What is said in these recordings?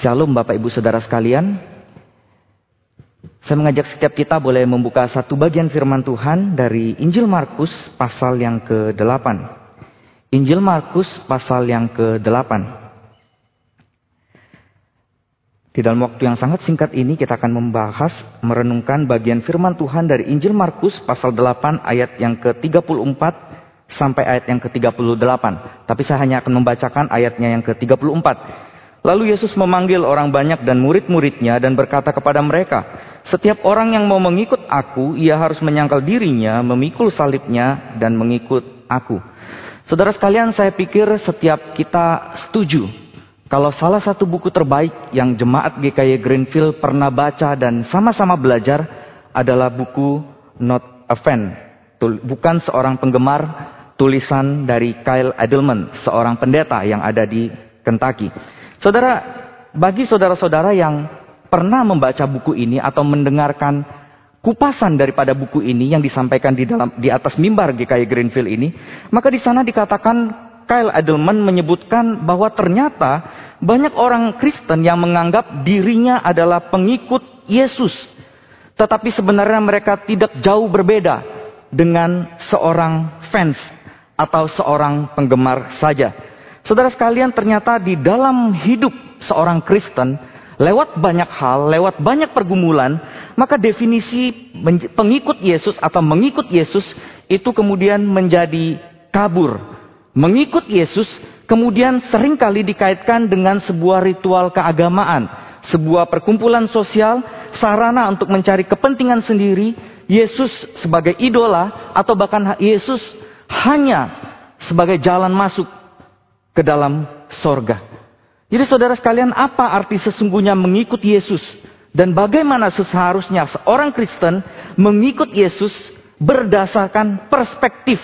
Shalom Bapak Ibu Saudara sekalian. Saya mengajak setiap kita boleh membuka satu bagian firman Tuhan dari Injil Markus pasal yang ke-8. Injil Markus pasal yang ke-8. Di dalam waktu yang sangat singkat ini kita akan membahas, merenungkan bagian firman Tuhan dari Injil Markus pasal 8 ayat yang ke-34 sampai ayat yang ke-38. Tapi saya hanya akan membacakan ayatnya yang ke-34. Lalu Yesus memanggil orang banyak dan murid-muridnya dan berkata kepada mereka, Setiap orang yang mau mengikut aku, ia harus menyangkal dirinya, memikul salibnya, dan mengikut aku. Saudara sekalian, saya pikir setiap kita setuju kalau salah satu buku terbaik yang jemaat GKY Greenfield pernah baca dan sama-sama belajar adalah buku Not a Fan. Bukan seorang penggemar tulisan dari Kyle Edelman, seorang pendeta yang ada di Kentucky. Saudara, bagi saudara-saudara yang pernah membaca buku ini atau mendengarkan kupasan daripada buku ini yang disampaikan di dalam di atas mimbar GKI Greenfield ini, maka di sana dikatakan Kyle Edelman menyebutkan bahwa ternyata banyak orang Kristen yang menganggap dirinya adalah pengikut Yesus. Tetapi sebenarnya mereka tidak jauh berbeda dengan seorang fans atau seorang penggemar saja. Saudara sekalian, ternyata di dalam hidup seorang Kristen, lewat banyak hal, lewat banyak pergumulan, maka definisi pengikut Yesus atau mengikut Yesus itu kemudian menjadi kabur. Mengikut Yesus kemudian sering kali dikaitkan dengan sebuah ritual keagamaan, sebuah perkumpulan sosial, sarana untuk mencari kepentingan sendiri, Yesus sebagai idola atau bahkan Yesus hanya sebagai jalan masuk ke dalam sorga. Jadi saudara sekalian, apa arti sesungguhnya mengikut Yesus? Dan bagaimana seharusnya seorang Kristen mengikut Yesus berdasarkan perspektif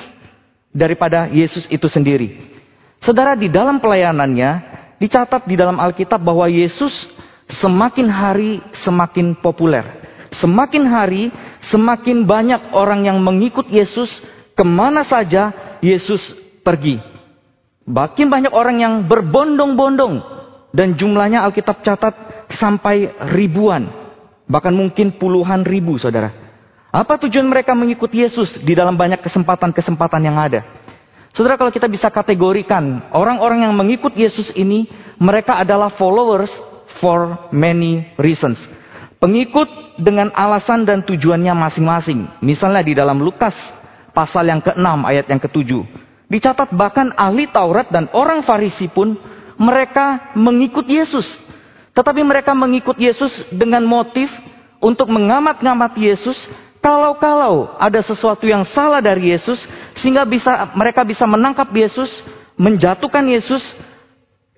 daripada Yesus itu sendiri. Saudara, di dalam pelayanannya, dicatat di dalam Alkitab bahwa Yesus semakin hari semakin populer. Semakin hari semakin banyak orang yang mengikut Yesus ke mana saja Yesus pergi. Makin banyak orang yang berbondong-bondong. Dan jumlahnya Alkitab catat sampai ribuan. Bahkan mungkin puluhan ribu saudara. Apa tujuan mereka mengikuti Yesus di dalam banyak kesempatan-kesempatan yang ada? Saudara kalau kita bisa kategorikan orang-orang yang mengikut Yesus ini. Mereka adalah followers for many reasons. Pengikut dengan alasan dan tujuannya masing-masing. Misalnya di dalam Lukas pasal yang ke-6 ayat yang ke-7. Dicatat bahkan ahli Taurat dan orang Farisi pun mereka mengikut Yesus. Tetapi mereka mengikut Yesus dengan motif untuk mengamat-ngamat Yesus. Kalau-kalau ada sesuatu yang salah dari Yesus, sehingga bisa mereka bisa menangkap Yesus, menjatuhkan Yesus,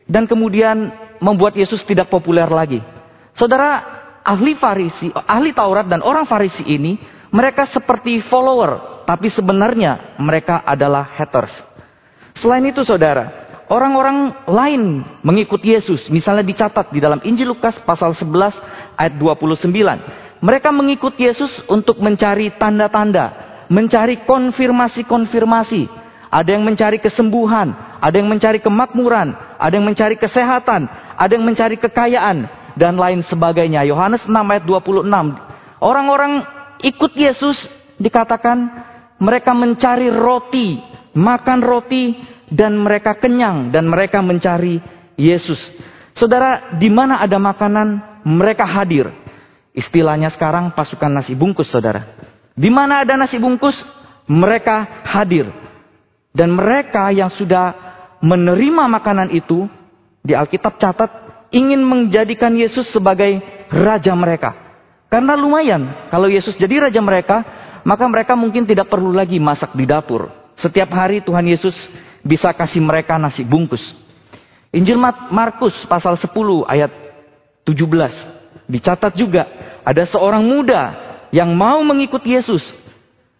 dan kemudian membuat Yesus tidak populer lagi. Saudara, ahli Farisi, ahli Taurat dan orang Farisi ini, mereka seperti follower tapi sebenarnya mereka adalah haters. Selain itu saudara, orang-orang lain mengikut Yesus. Misalnya dicatat di dalam Injil Lukas pasal 11 ayat 29. Mereka mengikut Yesus untuk mencari tanda-tanda. Mencari konfirmasi-konfirmasi. Ada yang mencari kesembuhan. Ada yang mencari kemakmuran. Ada yang mencari kesehatan. Ada yang mencari kekayaan. Dan lain sebagainya. Yohanes 6 ayat 26. Orang-orang ikut Yesus dikatakan mereka mencari roti, makan roti, dan mereka kenyang, dan mereka mencari Yesus. Saudara, di mana ada makanan, mereka hadir. Istilahnya sekarang pasukan nasi bungkus, saudara. Di mana ada nasi bungkus, mereka hadir. Dan mereka yang sudah menerima makanan itu, di Alkitab catat, ingin menjadikan Yesus sebagai raja mereka. Karena lumayan, kalau Yesus jadi raja mereka, maka mereka mungkin tidak perlu lagi masak di dapur. Setiap hari Tuhan Yesus bisa kasih mereka nasi bungkus. Injil Markus pasal 10 ayat 17 dicatat juga ada seorang muda yang mau mengikut Yesus.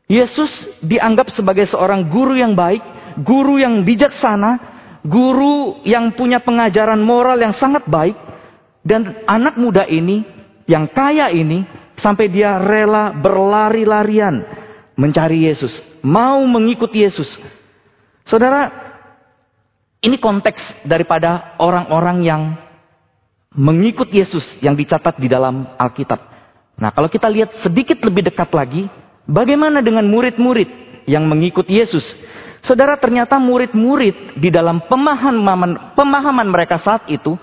Yesus dianggap sebagai seorang guru yang baik, guru yang bijaksana, guru yang punya pengajaran moral yang sangat baik. Dan anak muda ini, yang kaya ini, Sampai dia rela berlari-larian mencari Yesus. Mau mengikuti Yesus. Saudara, ini konteks daripada orang-orang yang mengikut Yesus yang dicatat di dalam Alkitab. Nah, kalau kita lihat sedikit lebih dekat lagi, bagaimana dengan murid-murid yang mengikut Yesus? Saudara, ternyata murid-murid di dalam pemahaman pemahaman mereka saat itu,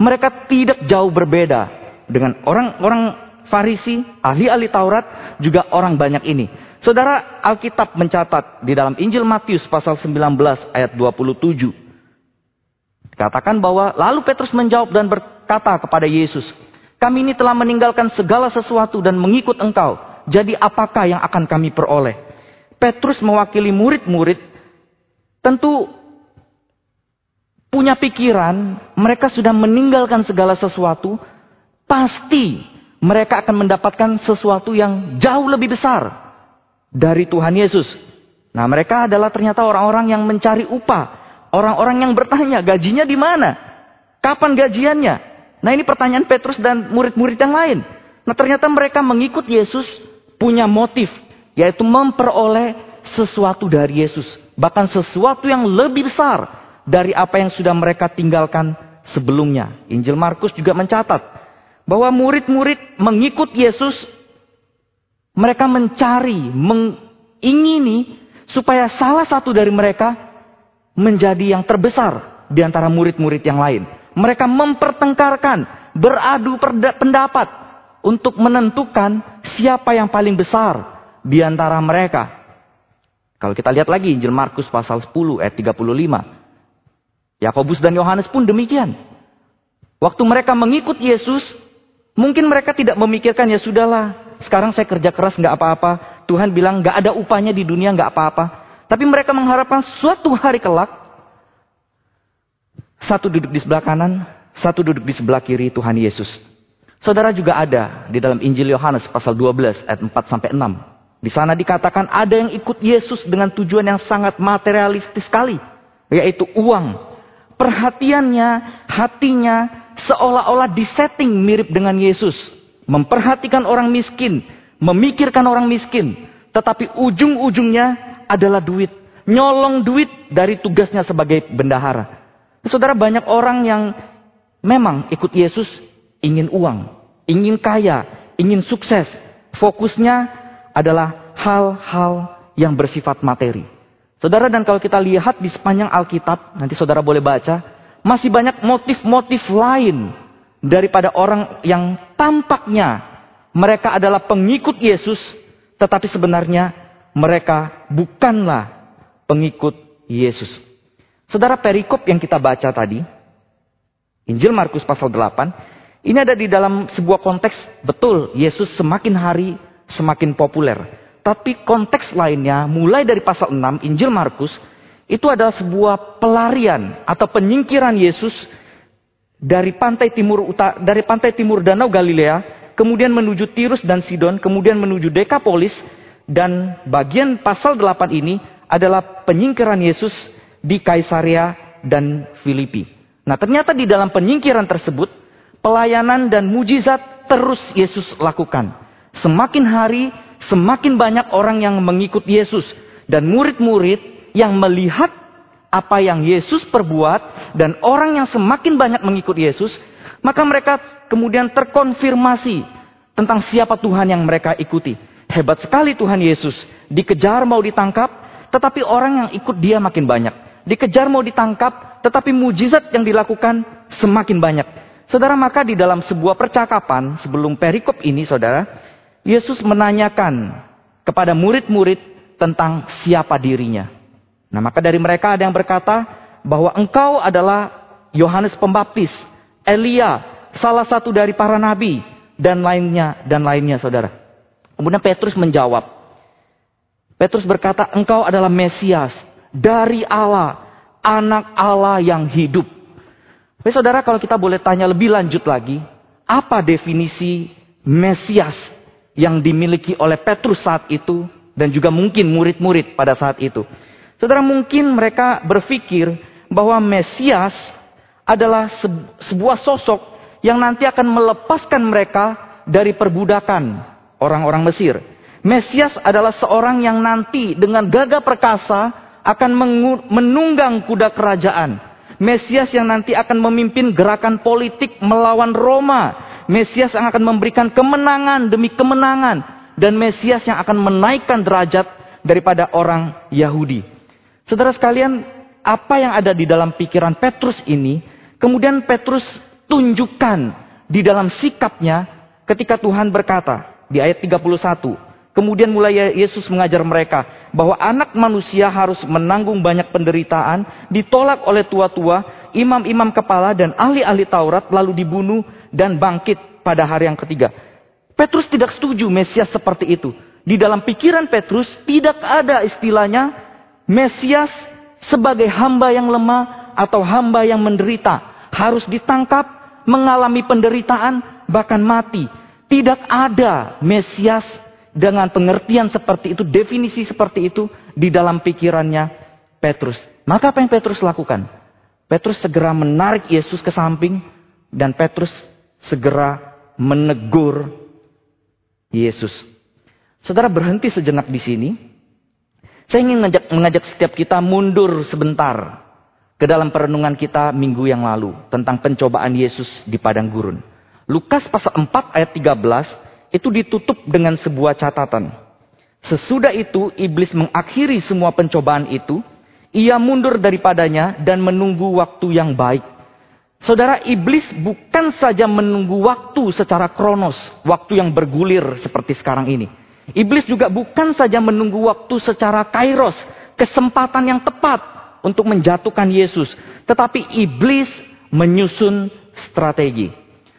mereka tidak jauh berbeda dengan orang-orang Farisi, ahli-ahli Taurat, juga orang banyak ini. Saudara, Alkitab mencatat di dalam Injil Matius pasal 19 ayat 27. Katakan bahwa lalu Petrus menjawab dan berkata kepada Yesus, kami ini telah meninggalkan segala sesuatu dan mengikut engkau. Jadi apakah yang akan kami peroleh? Petrus mewakili murid-murid tentu punya pikiran mereka sudah meninggalkan segala sesuatu. Pasti mereka akan mendapatkan sesuatu yang jauh lebih besar dari Tuhan Yesus. Nah mereka adalah ternyata orang-orang yang mencari upah. Orang-orang yang bertanya gajinya di mana? Kapan gajiannya? Nah ini pertanyaan Petrus dan murid-murid yang lain. Nah ternyata mereka mengikut Yesus punya motif. Yaitu memperoleh sesuatu dari Yesus. Bahkan sesuatu yang lebih besar dari apa yang sudah mereka tinggalkan sebelumnya. Injil Markus juga mencatat bahwa murid-murid mengikut Yesus, mereka mencari, mengingini supaya salah satu dari mereka menjadi yang terbesar di antara murid-murid yang lain. Mereka mempertengkarkan, beradu pendapat untuk menentukan siapa yang paling besar di antara mereka. Kalau kita lihat lagi Injil Markus pasal 10 ayat 35. Yakobus dan Yohanes pun demikian. Waktu mereka mengikut Yesus, Mungkin mereka tidak memikirkan ya sudahlah, sekarang saya kerja keras nggak apa-apa. Tuhan bilang nggak ada upahnya di dunia nggak apa-apa. Tapi mereka mengharapkan suatu hari kelak satu duduk di sebelah kanan, satu duduk di sebelah kiri Tuhan Yesus. Saudara juga ada di dalam Injil Yohanes pasal 12 ayat 4 sampai 6. Di sana dikatakan ada yang ikut Yesus dengan tujuan yang sangat materialistis sekali, yaitu uang. Perhatiannya, hatinya, seolah-olah disetting mirip dengan Yesus. Memperhatikan orang miskin, memikirkan orang miskin. Tetapi ujung-ujungnya adalah duit. Nyolong duit dari tugasnya sebagai bendahara. Saudara banyak orang yang memang ikut Yesus ingin uang, ingin kaya, ingin sukses. Fokusnya adalah hal-hal yang bersifat materi. Saudara dan kalau kita lihat di sepanjang Alkitab, nanti saudara boleh baca, masih banyak motif-motif lain daripada orang yang tampaknya mereka adalah pengikut Yesus, tetapi sebenarnya mereka bukanlah pengikut Yesus. Saudara perikop yang kita baca tadi, Injil Markus pasal 8, ini ada di dalam sebuah konteks betul Yesus semakin hari semakin populer. Tapi konteks lainnya mulai dari pasal 6 Injil Markus itu adalah sebuah pelarian atau penyingkiran Yesus dari pantai timur utara, dari pantai timur Danau Galilea, kemudian menuju Tirus dan Sidon, kemudian menuju Dekapolis, dan bagian pasal 8 ini adalah penyingkiran Yesus di Kaisaria dan Filipi. Nah ternyata di dalam penyingkiran tersebut, pelayanan dan mujizat terus Yesus lakukan. Semakin hari, semakin banyak orang yang mengikut Yesus. Dan murid-murid yang melihat apa yang Yesus perbuat dan orang yang semakin banyak mengikut Yesus, maka mereka kemudian terkonfirmasi tentang siapa Tuhan yang mereka ikuti. Hebat sekali Tuhan Yesus, dikejar mau ditangkap, tetapi orang yang ikut dia makin banyak. Dikejar mau ditangkap, tetapi mujizat yang dilakukan semakin banyak. Saudara, maka di dalam sebuah percakapan sebelum perikop ini, saudara, Yesus menanyakan kepada murid-murid tentang siapa dirinya. Nah maka dari mereka ada yang berkata bahwa engkau adalah Yohanes Pembaptis, Elia, salah satu dari para nabi, dan lainnya, dan lainnya saudara. Kemudian Petrus menjawab. Petrus berkata, engkau adalah Mesias dari Allah, anak Allah yang hidup. Tapi saudara kalau kita boleh tanya lebih lanjut lagi, apa definisi Mesias yang dimiliki oleh Petrus saat itu dan juga mungkin murid-murid pada saat itu? Saudara mungkin mereka berpikir bahwa Mesias adalah sebuah sosok yang nanti akan melepaskan mereka dari perbudakan orang-orang Mesir. Mesias adalah seorang yang nanti dengan gagah perkasa akan menunggang kuda kerajaan. Mesias yang nanti akan memimpin gerakan politik melawan Roma. Mesias yang akan memberikan kemenangan demi kemenangan. Dan Mesias yang akan menaikkan derajat daripada orang Yahudi. Saudara sekalian, apa yang ada di dalam pikiran Petrus ini, kemudian Petrus tunjukkan di dalam sikapnya ketika Tuhan berkata di ayat 31. Kemudian mulai Yesus mengajar mereka bahwa anak manusia harus menanggung banyak penderitaan, ditolak oleh tua-tua, imam-imam kepala dan ahli-ahli Taurat lalu dibunuh dan bangkit pada hari yang ketiga. Petrus tidak setuju Mesias seperti itu. Di dalam pikiran Petrus tidak ada istilahnya Mesias sebagai hamba yang lemah atau hamba yang menderita. Harus ditangkap, mengalami penderitaan, bahkan mati. Tidak ada Mesias dengan pengertian seperti itu, definisi seperti itu di dalam pikirannya Petrus. Maka apa yang Petrus lakukan? Petrus segera menarik Yesus ke samping dan Petrus segera menegur Yesus. Saudara berhenti sejenak di sini. Saya ingin mengajak, mengajak setiap kita mundur sebentar ke dalam perenungan kita minggu yang lalu tentang pencobaan Yesus di padang gurun. Lukas pasal 4 ayat 13 itu ditutup dengan sebuah catatan. Sesudah itu iblis mengakhiri semua pencobaan itu, ia mundur daripadanya dan menunggu waktu yang baik. Saudara, iblis bukan saja menunggu waktu secara kronos, waktu yang bergulir seperti sekarang ini. Iblis juga bukan saja menunggu waktu secara kairos, kesempatan yang tepat untuk menjatuhkan Yesus. Tetapi iblis menyusun strategi.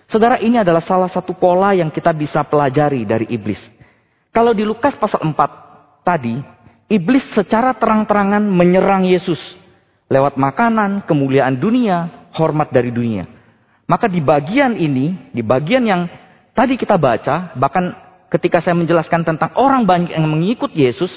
Saudara, ini adalah salah satu pola yang kita bisa pelajari dari iblis. Kalau di Lukas pasal 4 tadi, iblis secara terang-terangan menyerang Yesus lewat makanan, kemuliaan dunia, hormat dari dunia. Maka di bagian ini, di bagian yang tadi kita baca, bahkan ketika saya menjelaskan tentang orang banyak yang mengikut Yesus,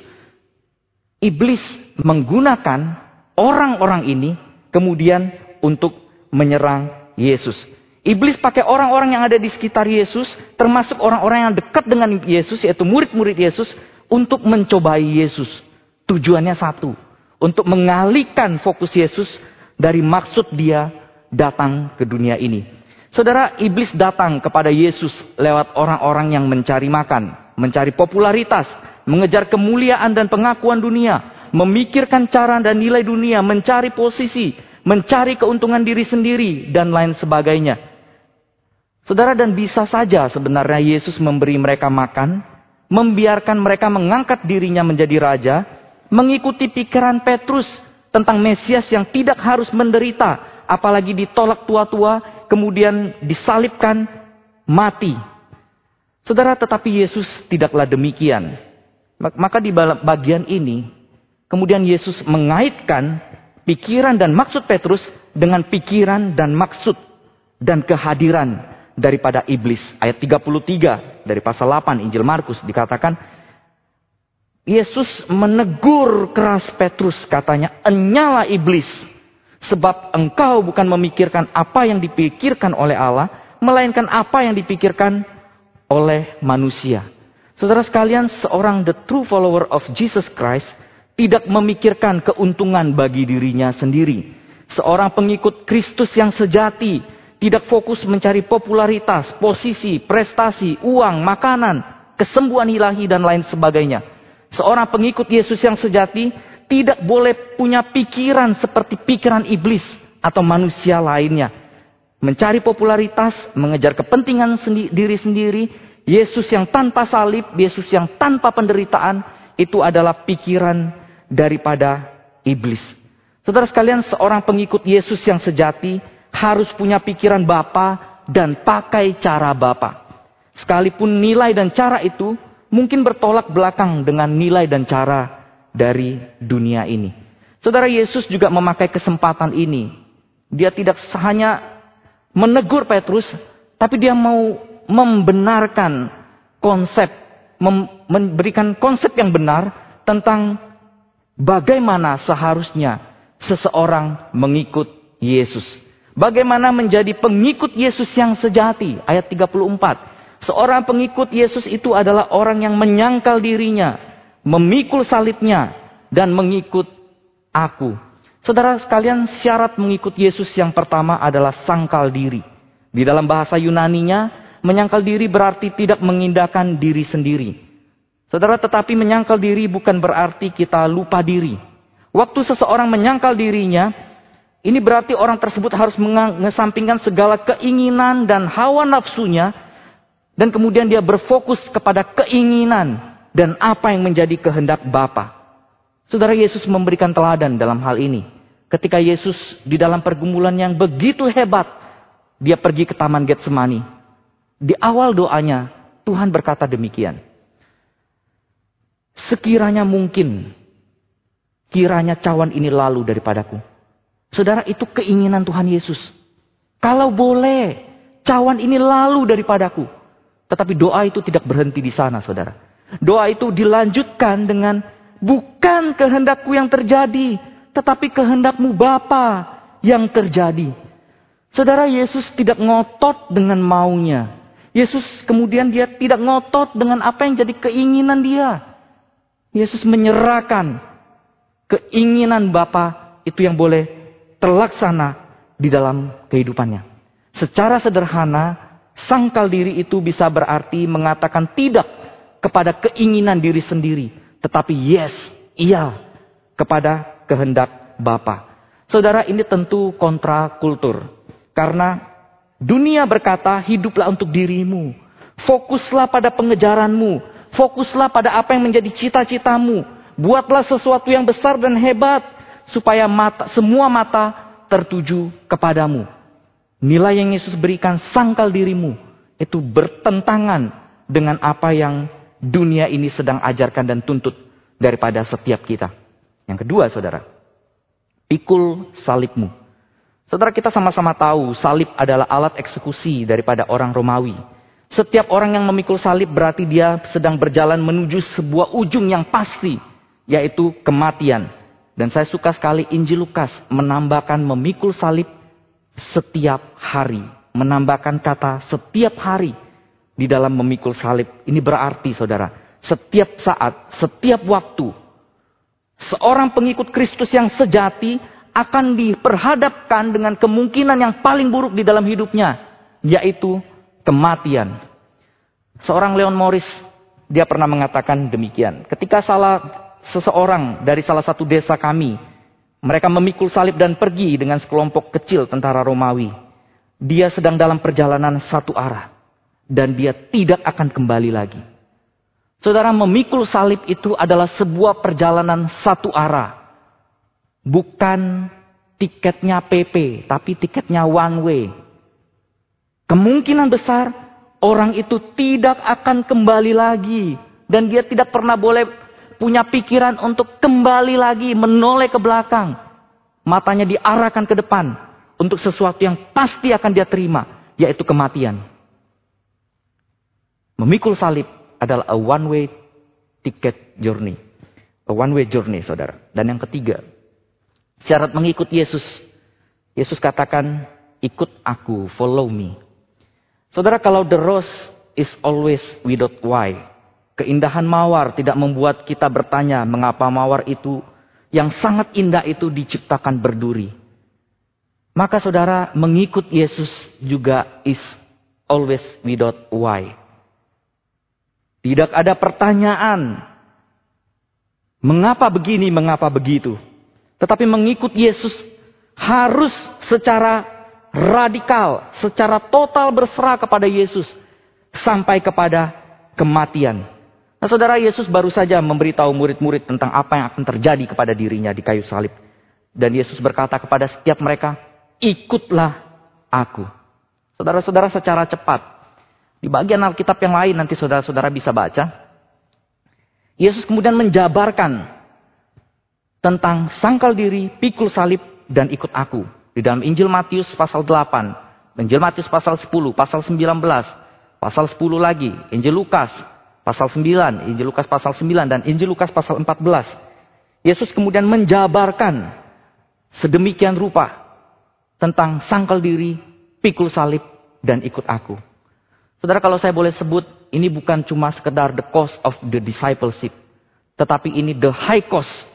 iblis menggunakan orang-orang ini kemudian untuk menyerang Yesus. Iblis pakai orang-orang yang ada di sekitar Yesus, termasuk orang-orang yang dekat dengan Yesus, yaitu murid-murid Yesus, untuk mencobai Yesus. Tujuannya satu, untuk mengalihkan fokus Yesus dari maksud dia datang ke dunia ini. Saudara, iblis datang kepada Yesus lewat orang-orang yang mencari makan, mencari popularitas, mengejar kemuliaan dan pengakuan dunia, memikirkan cara dan nilai dunia, mencari posisi, mencari keuntungan diri sendiri, dan lain sebagainya. Saudara dan bisa saja sebenarnya Yesus memberi mereka makan, membiarkan mereka mengangkat dirinya menjadi raja, mengikuti pikiran Petrus tentang Mesias yang tidak harus menderita, apalagi ditolak tua-tua, kemudian disalibkan, mati. Saudara, tetapi Yesus tidaklah demikian. Maka di bagian ini, kemudian Yesus mengaitkan pikiran dan maksud Petrus dengan pikiran dan maksud dan kehadiran daripada iblis. Ayat 33 dari pasal 8 Injil Markus dikatakan Yesus menegur keras Petrus katanya, "Enyala iblis, sebab engkau bukan memikirkan apa yang dipikirkan oleh Allah, melainkan apa yang dipikirkan oleh manusia." Saudara sekalian, seorang the true follower of Jesus Christ tidak memikirkan keuntungan bagi dirinya sendiri. Seorang pengikut Kristus yang sejati tidak fokus mencari popularitas, posisi, prestasi, uang, makanan, kesembuhan ilahi, dan lain sebagainya. Seorang pengikut Yesus yang sejati tidak boleh punya pikiran seperti pikiran iblis atau manusia lainnya. Mencari popularitas, mengejar kepentingan sendi diri sendiri, Yesus yang tanpa salib, Yesus yang tanpa penderitaan, itu adalah pikiran daripada iblis. Saudara sekalian, seorang pengikut Yesus yang sejati harus punya pikiran Bapa dan pakai cara Bapa. Sekalipun nilai dan cara itu mungkin bertolak belakang dengan nilai dan cara dari dunia ini. Saudara Yesus juga memakai kesempatan ini. Dia tidak hanya menegur Petrus, tapi dia mau membenarkan konsep, memberikan konsep yang benar tentang bagaimana seharusnya seseorang mengikut Yesus. Bagaimana menjadi pengikut Yesus yang sejati? Ayat 34. Seorang pengikut Yesus itu adalah orang yang menyangkal dirinya, memikul salibnya, dan mengikut aku. Saudara sekalian, syarat mengikut Yesus yang pertama adalah sangkal diri. Di dalam bahasa Yunaninya, menyangkal diri berarti tidak mengindahkan diri sendiri. Saudara, tetapi menyangkal diri bukan berarti kita lupa diri. Waktu seseorang menyangkal dirinya, ini berarti orang tersebut harus mengesampingkan segala keinginan dan hawa nafsunya, dan kemudian dia berfokus kepada keinginan dan apa yang menjadi kehendak Bapa. Saudara Yesus memberikan teladan dalam hal ini. Ketika Yesus di dalam pergumulan yang begitu hebat, dia pergi ke Taman Getsemani. Di awal doanya, Tuhan berkata demikian. Sekiranya mungkin, kiranya cawan ini lalu daripadaku. Saudara, itu keinginan Tuhan Yesus. Kalau boleh, cawan ini lalu daripadaku. Tetapi doa itu tidak berhenti di sana, saudara. Doa itu dilanjutkan dengan bukan kehendakku yang terjadi, tetapi kehendakmu Bapa yang terjadi. Saudara Yesus tidak ngotot dengan maunya. Yesus kemudian dia tidak ngotot dengan apa yang jadi keinginan dia. Yesus menyerahkan keinginan Bapa itu yang boleh terlaksana di dalam kehidupannya. Secara sederhana, sangkal diri itu bisa berarti mengatakan tidak kepada keinginan diri sendiri, tetapi yes, iya kepada kehendak Bapa. Saudara, ini tentu kontra kultur. Karena dunia berkata, hiduplah untuk dirimu. Fokuslah pada pengejaranmu. Fokuslah pada apa yang menjadi cita-citamu. Buatlah sesuatu yang besar dan hebat. Supaya mata, semua mata tertuju kepadamu. Nilai yang Yesus berikan sangkal dirimu. Itu bertentangan dengan apa yang dunia ini sedang ajarkan dan tuntut daripada setiap kita. Yang kedua, saudara, pikul salibmu. Saudara kita sama-sama tahu salib adalah alat eksekusi daripada orang Romawi. Setiap orang yang memikul salib berarti dia sedang berjalan menuju sebuah ujung yang pasti, yaitu kematian. Dan saya suka sekali Injil Lukas menambahkan memikul salib setiap hari. Menambahkan kata setiap hari di dalam memikul salib. Ini berarti saudara, setiap saat, setiap waktu Seorang pengikut Kristus yang sejati akan diperhadapkan dengan kemungkinan yang paling buruk di dalam hidupnya, yaitu kematian. Seorang Leon Morris dia pernah mengatakan demikian. Ketika salah seseorang dari salah satu desa kami, mereka memikul salib dan pergi dengan sekelompok kecil tentara Romawi. Dia sedang dalam perjalanan satu arah dan dia tidak akan kembali lagi. Saudara memikul salib itu adalah sebuah perjalanan satu arah. Bukan tiketnya PP, tapi tiketnya one way. Kemungkinan besar orang itu tidak akan kembali lagi. Dan dia tidak pernah boleh punya pikiran untuk kembali lagi, menoleh ke belakang. Matanya diarahkan ke depan untuk sesuatu yang pasti akan dia terima, yaitu kematian. Memikul salib adalah a one way ticket journey. A one way journey, saudara. Dan yang ketiga, syarat mengikut Yesus. Yesus katakan, ikut aku, follow me. Saudara, kalau the rose is always without why. Keindahan mawar tidak membuat kita bertanya mengapa mawar itu yang sangat indah itu diciptakan berduri. Maka saudara, mengikut Yesus juga is always without why. Tidak ada pertanyaan. Mengapa begini, mengapa begitu. Tetapi mengikut Yesus harus secara radikal, secara total berserah kepada Yesus. Sampai kepada kematian. Nah saudara Yesus baru saja memberitahu murid-murid tentang apa yang akan terjadi kepada dirinya di kayu salib. Dan Yesus berkata kepada setiap mereka, ikutlah aku. Saudara-saudara secara cepat, di bagian Alkitab yang lain nanti saudara-saudara bisa baca. Yesus kemudian menjabarkan tentang sangkal diri, pikul salib, dan ikut aku. Di dalam Injil Matius pasal 8, Injil Matius pasal 10, pasal 19, pasal 10 lagi, Injil Lukas pasal 9, Injil Lukas pasal 9, dan Injil Lukas pasal 14. Yesus kemudian menjabarkan sedemikian rupa tentang sangkal diri, pikul salib, dan ikut aku. Saudara kalau saya boleh sebut, ini bukan cuma sekedar the cost of the discipleship. Tetapi ini the high cost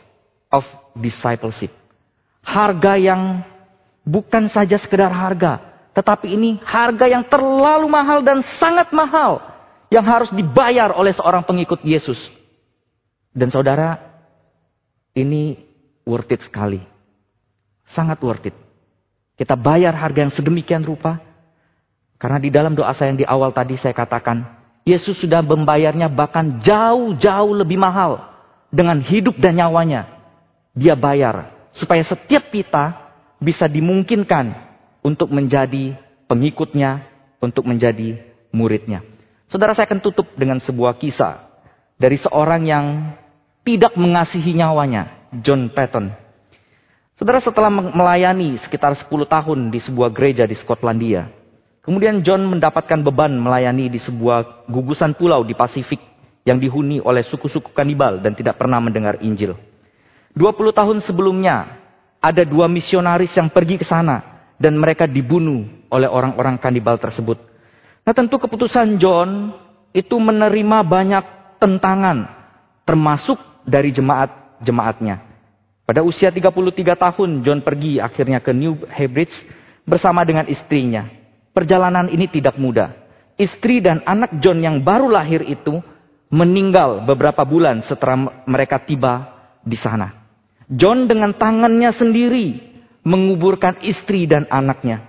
of discipleship. harga yang bukan saja sekedar harga, tetapi ini harga yang terlalu mahal dan sangat mahal yang harus dibayar oleh seorang pengikut Yesus. Dan saudara, ini worth it sekali. Sangat worth it. Kita bayar harga yang sedemikian rupa. Karena di dalam doa saya yang di awal tadi saya katakan, Yesus sudah membayarnya bahkan jauh-jauh lebih mahal dengan hidup dan nyawanya. Dia bayar supaya setiap kita bisa dimungkinkan untuk menjadi pengikutnya, untuk menjadi muridnya. Saudara saya akan tutup dengan sebuah kisah dari seorang yang tidak mengasihi nyawanya, John Patton. Saudara setelah melayani sekitar 10 tahun di sebuah gereja di Skotlandia, kemudian John mendapatkan beban melayani di sebuah gugusan pulau di Pasifik yang dihuni oleh suku-suku kanibal dan tidak pernah mendengar Injil. 20 tahun sebelumnya, ada dua misionaris yang pergi ke sana dan mereka dibunuh oleh orang-orang kanibal tersebut. Nah tentu keputusan John itu menerima banyak tentangan termasuk dari jemaat-jemaatnya. Pada usia 33 tahun John pergi akhirnya ke New Hebrides bersama dengan istrinya. Perjalanan ini tidak mudah. Istri dan anak John yang baru lahir itu meninggal beberapa bulan setelah mereka tiba di sana. John dengan tangannya sendiri menguburkan istri dan anaknya.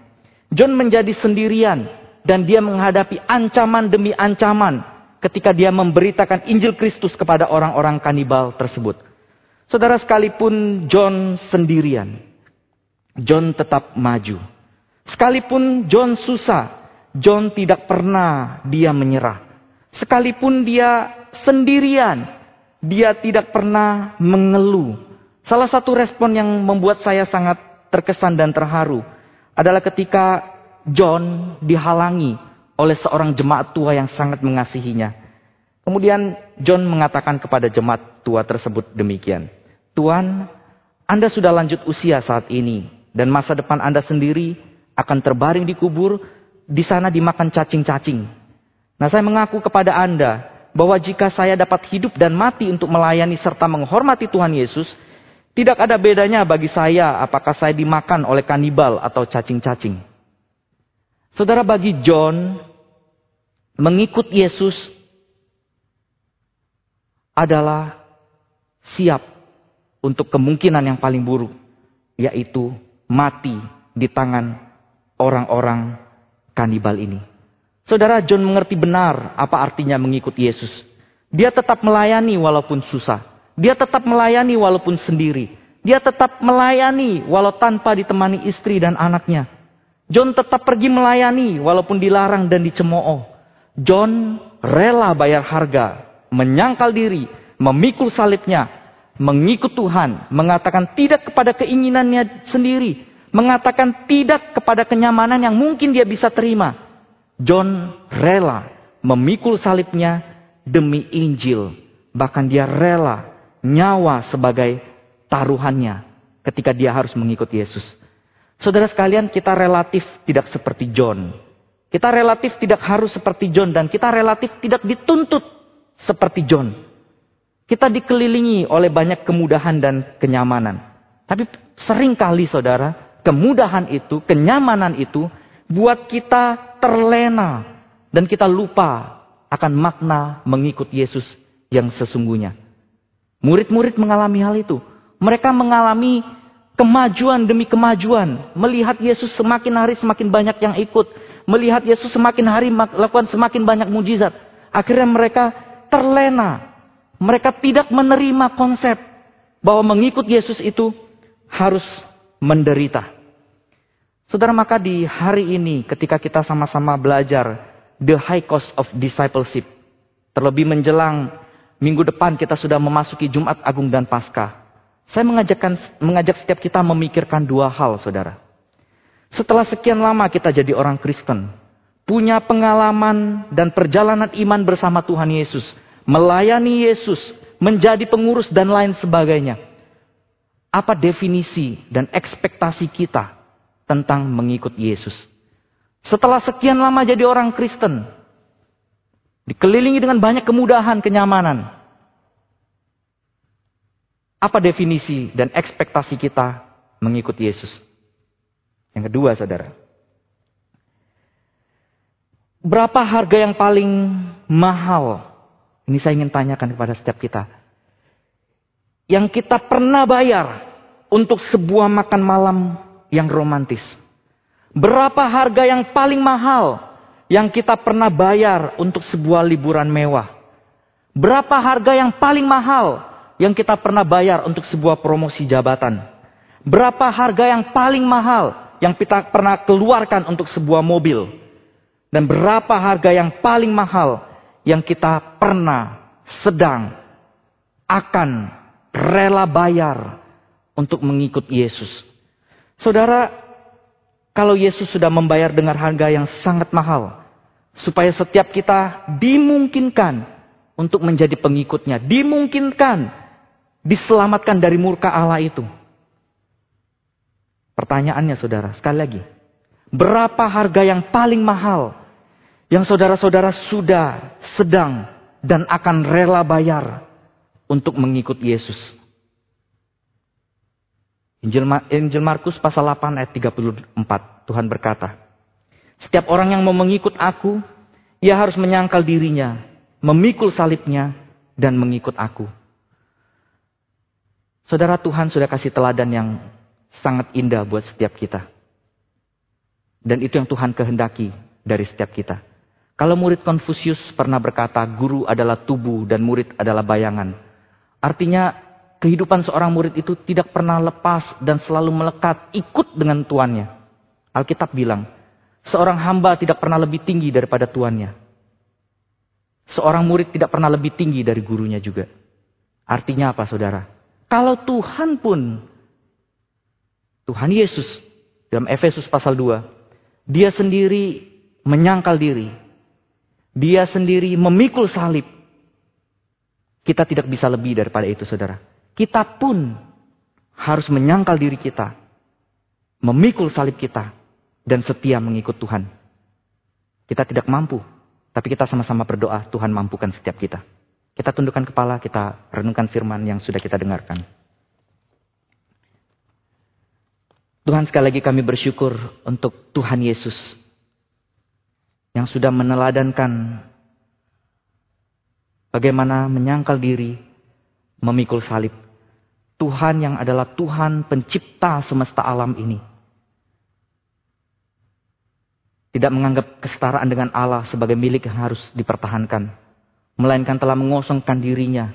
John menjadi sendirian dan dia menghadapi ancaman demi ancaman ketika dia memberitakan Injil Kristus kepada orang-orang kanibal tersebut. Saudara sekalipun John sendirian, John tetap maju. Sekalipun John susah, John tidak pernah dia menyerah. Sekalipun dia sendirian, dia tidak pernah mengeluh. Salah satu respon yang membuat saya sangat terkesan dan terharu adalah ketika John dihalangi oleh seorang jemaat tua yang sangat mengasihinya. Kemudian John mengatakan kepada jemaat tua tersebut demikian. Tuan, Anda sudah lanjut usia saat ini. Dan masa depan Anda sendiri akan terbaring di kubur. Di sana dimakan cacing-cacing. Nah saya mengaku kepada Anda bahwa jika saya dapat hidup dan mati untuk melayani serta menghormati Tuhan Yesus, tidak ada bedanya bagi saya apakah saya dimakan oleh kanibal atau cacing-cacing. Saudara bagi John, mengikut Yesus adalah siap untuk kemungkinan yang paling buruk, yaitu mati di tangan orang-orang kanibal ini. Saudara John mengerti benar apa artinya mengikut Yesus. Dia tetap melayani walaupun susah. Dia tetap melayani walaupun sendiri. Dia tetap melayani walau tanpa ditemani istri dan anaknya. John tetap pergi melayani walaupun dilarang dan dicemooh. John rela bayar harga, menyangkal diri, memikul salibnya, mengikut Tuhan, mengatakan tidak kepada keinginannya sendiri, mengatakan tidak kepada kenyamanan yang mungkin dia bisa terima. John rela memikul salibnya demi Injil. Bahkan dia rela nyawa sebagai taruhannya ketika dia harus mengikut Yesus. Saudara sekalian, kita relatif tidak seperti John. Kita relatif tidak harus seperti John dan kita relatif tidak dituntut seperti John. Kita dikelilingi oleh banyak kemudahan dan kenyamanan. Tapi sering kali saudara, kemudahan itu, kenyamanan itu buat kita terlena dan kita lupa akan makna mengikut Yesus yang sesungguhnya. Murid-murid mengalami hal itu. Mereka mengalami kemajuan demi kemajuan. Melihat Yesus semakin hari semakin banyak yang ikut. Melihat Yesus semakin hari melakukan semakin banyak mujizat. Akhirnya mereka terlena. Mereka tidak menerima konsep bahwa mengikut Yesus itu harus menderita. Saudara, maka di hari ini ketika kita sama-sama belajar the high cost of discipleship, terlebih menjelang Minggu depan kita sudah memasuki Jumat Agung dan Paskah. Saya mengajakkan, mengajak setiap kita memikirkan dua hal, saudara. Setelah sekian lama kita jadi orang Kristen, punya pengalaman dan perjalanan iman bersama Tuhan Yesus, melayani Yesus, menjadi pengurus dan lain sebagainya. Apa definisi dan ekspektasi kita tentang mengikut Yesus? Setelah sekian lama jadi orang Kristen, Dikelilingi dengan banyak kemudahan, kenyamanan. Apa definisi dan ekspektasi kita mengikut Yesus. Yang kedua, saudara. Berapa harga yang paling mahal? Ini saya ingin tanyakan kepada setiap kita. Yang kita pernah bayar untuk sebuah makan malam yang romantis. Berapa harga yang paling mahal yang kita pernah bayar untuk sebuah liburan mewah? Berapa harga yang paling mahal yang kita pernah bayar untuk sebuah promosi jabatan? Berapa harga yang paling mahal yang kita pernah keluarkan untuk sebuah mobil? Dan berapa harga yang paling mahal yang kita pernah sedang akan rela bayar untuk mengikut Yesus? Saudara, kalau Yesus sudah membayar dengan harga yang sangat mahal, supaya setiap kita dimungkinkan untuk menjadi pengikutnya, dimungkinkan diselamatkan dari murka Allah itu. Pertanyaannya saudara, sekali lagi. Berapa harga yang paling mahal yang saudara-saudara sudah, sedang, dan akan rela bayar untuk mengikut Yesus? Injil, Injil Markus pasal 8 ayat 34. Tuhan berkata, Setiap orang yang mau mengikut aku, ia harus menyangkal dirinya, memikul salibnya, dan mengikut aku. Saudara Tuhan sudah kasih teladan yang sangat indah buat setiap kita. Dan itu yang Tuhan kehendaki dari setiap kita. Kalau murid Konfusius pernah berkata, guru adalah tubuh dan murid adalah bayangan. Artinya kehidupan seorang murid itu tidak pernah lepas dan selalu melekat ikut dengan tuannya. Alkitab bilang, seorang hamba tidak pernah lebih tinggi daripada tuannya. Seorang murid tidak pernah lebih tinggi dari gurunya juga. Artinya apa saudara? Kalau Tuhan pun, Tuhan Yesus dalam Efesus pasal 2, dia sendiri menyangkal diri, dia sendiri memikul salib. Kita tidak bisa lebih daripada itu, saudara. Kita pun harus menyangkal diri kita, memikul salib kita, dan setia mengikut Tuhan. Kita tidak mampu, tapi kita sama-sama berdoa, Tuhan mampukan setiap kita. Kita tundukkan kepala, kita renungkan firman yang sudah kita dengarkan. Tuhan sekali lagi kami bersyukur untuk Tuhan Yesus yang sudah meneladankan bagaimana menyangkal diri, memikul salib. Tuhan yang adalah Tuhan pencipta semesta alam ini. Tidak menganggap kesetaraan dengan Allah sebagai milik yang harus dipertahankan. Melainkan telah mengosongkan dirinya.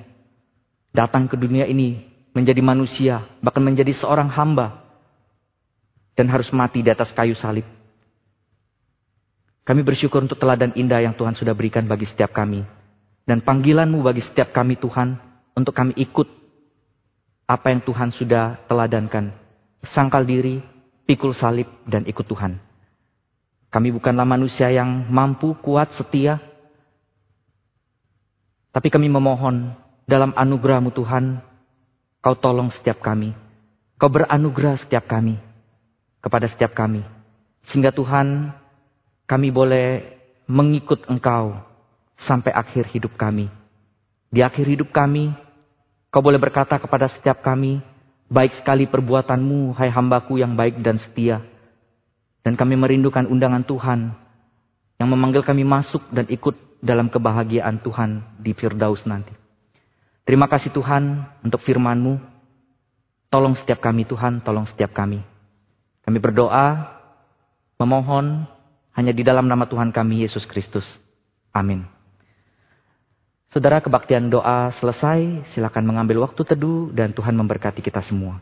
Datang ke dunia ini menjadi manusia, bahkan menjadi seorang hamba. Dan harus mati di atas kayu salib. Kami bersyukur untuk teladan indah yang Tuhan sudah berikan bagi setiap kami. Dan panggilanmu bagi setiap kami Tuhan untuk kami ikut apa yang Tuhan sudah teladankan. Sangkal diri, pikul salib, dan ikut Tuhan. Kami bukanlah manusia yang mampu, kuat, setia. Tapi kami memohon dalam anugerahmu Tuhan, kau tolong setiap kami. Kau beranugerah setiap kami. Kepada setiap kami. Sehingga Tuhan kami boleh mengikut engkau sampai akhir hidup kami. Di akhir hidup kami, kau boleh berkata kepada setiap kami, baik sekali perbuatanmu, hai hambaku yang baik dan setia. Dan kami merindukan undangan Tuhan yang memanggil kami masuk dan ikut dalam kebahagiaan Tuhan di Firdaus nanti. Terima kasih Tuhan untuk firman-Mu. Tolong setiap kami Tuhan, tolong setiap kami. Kami berdoa, memohon hanya di dalam nama Tuhan kami Yesus Kristus. Amin. Saudara kebaktian doa selesai, silakan mengambil waktu teduh dan Tuhan memberkati kita semua.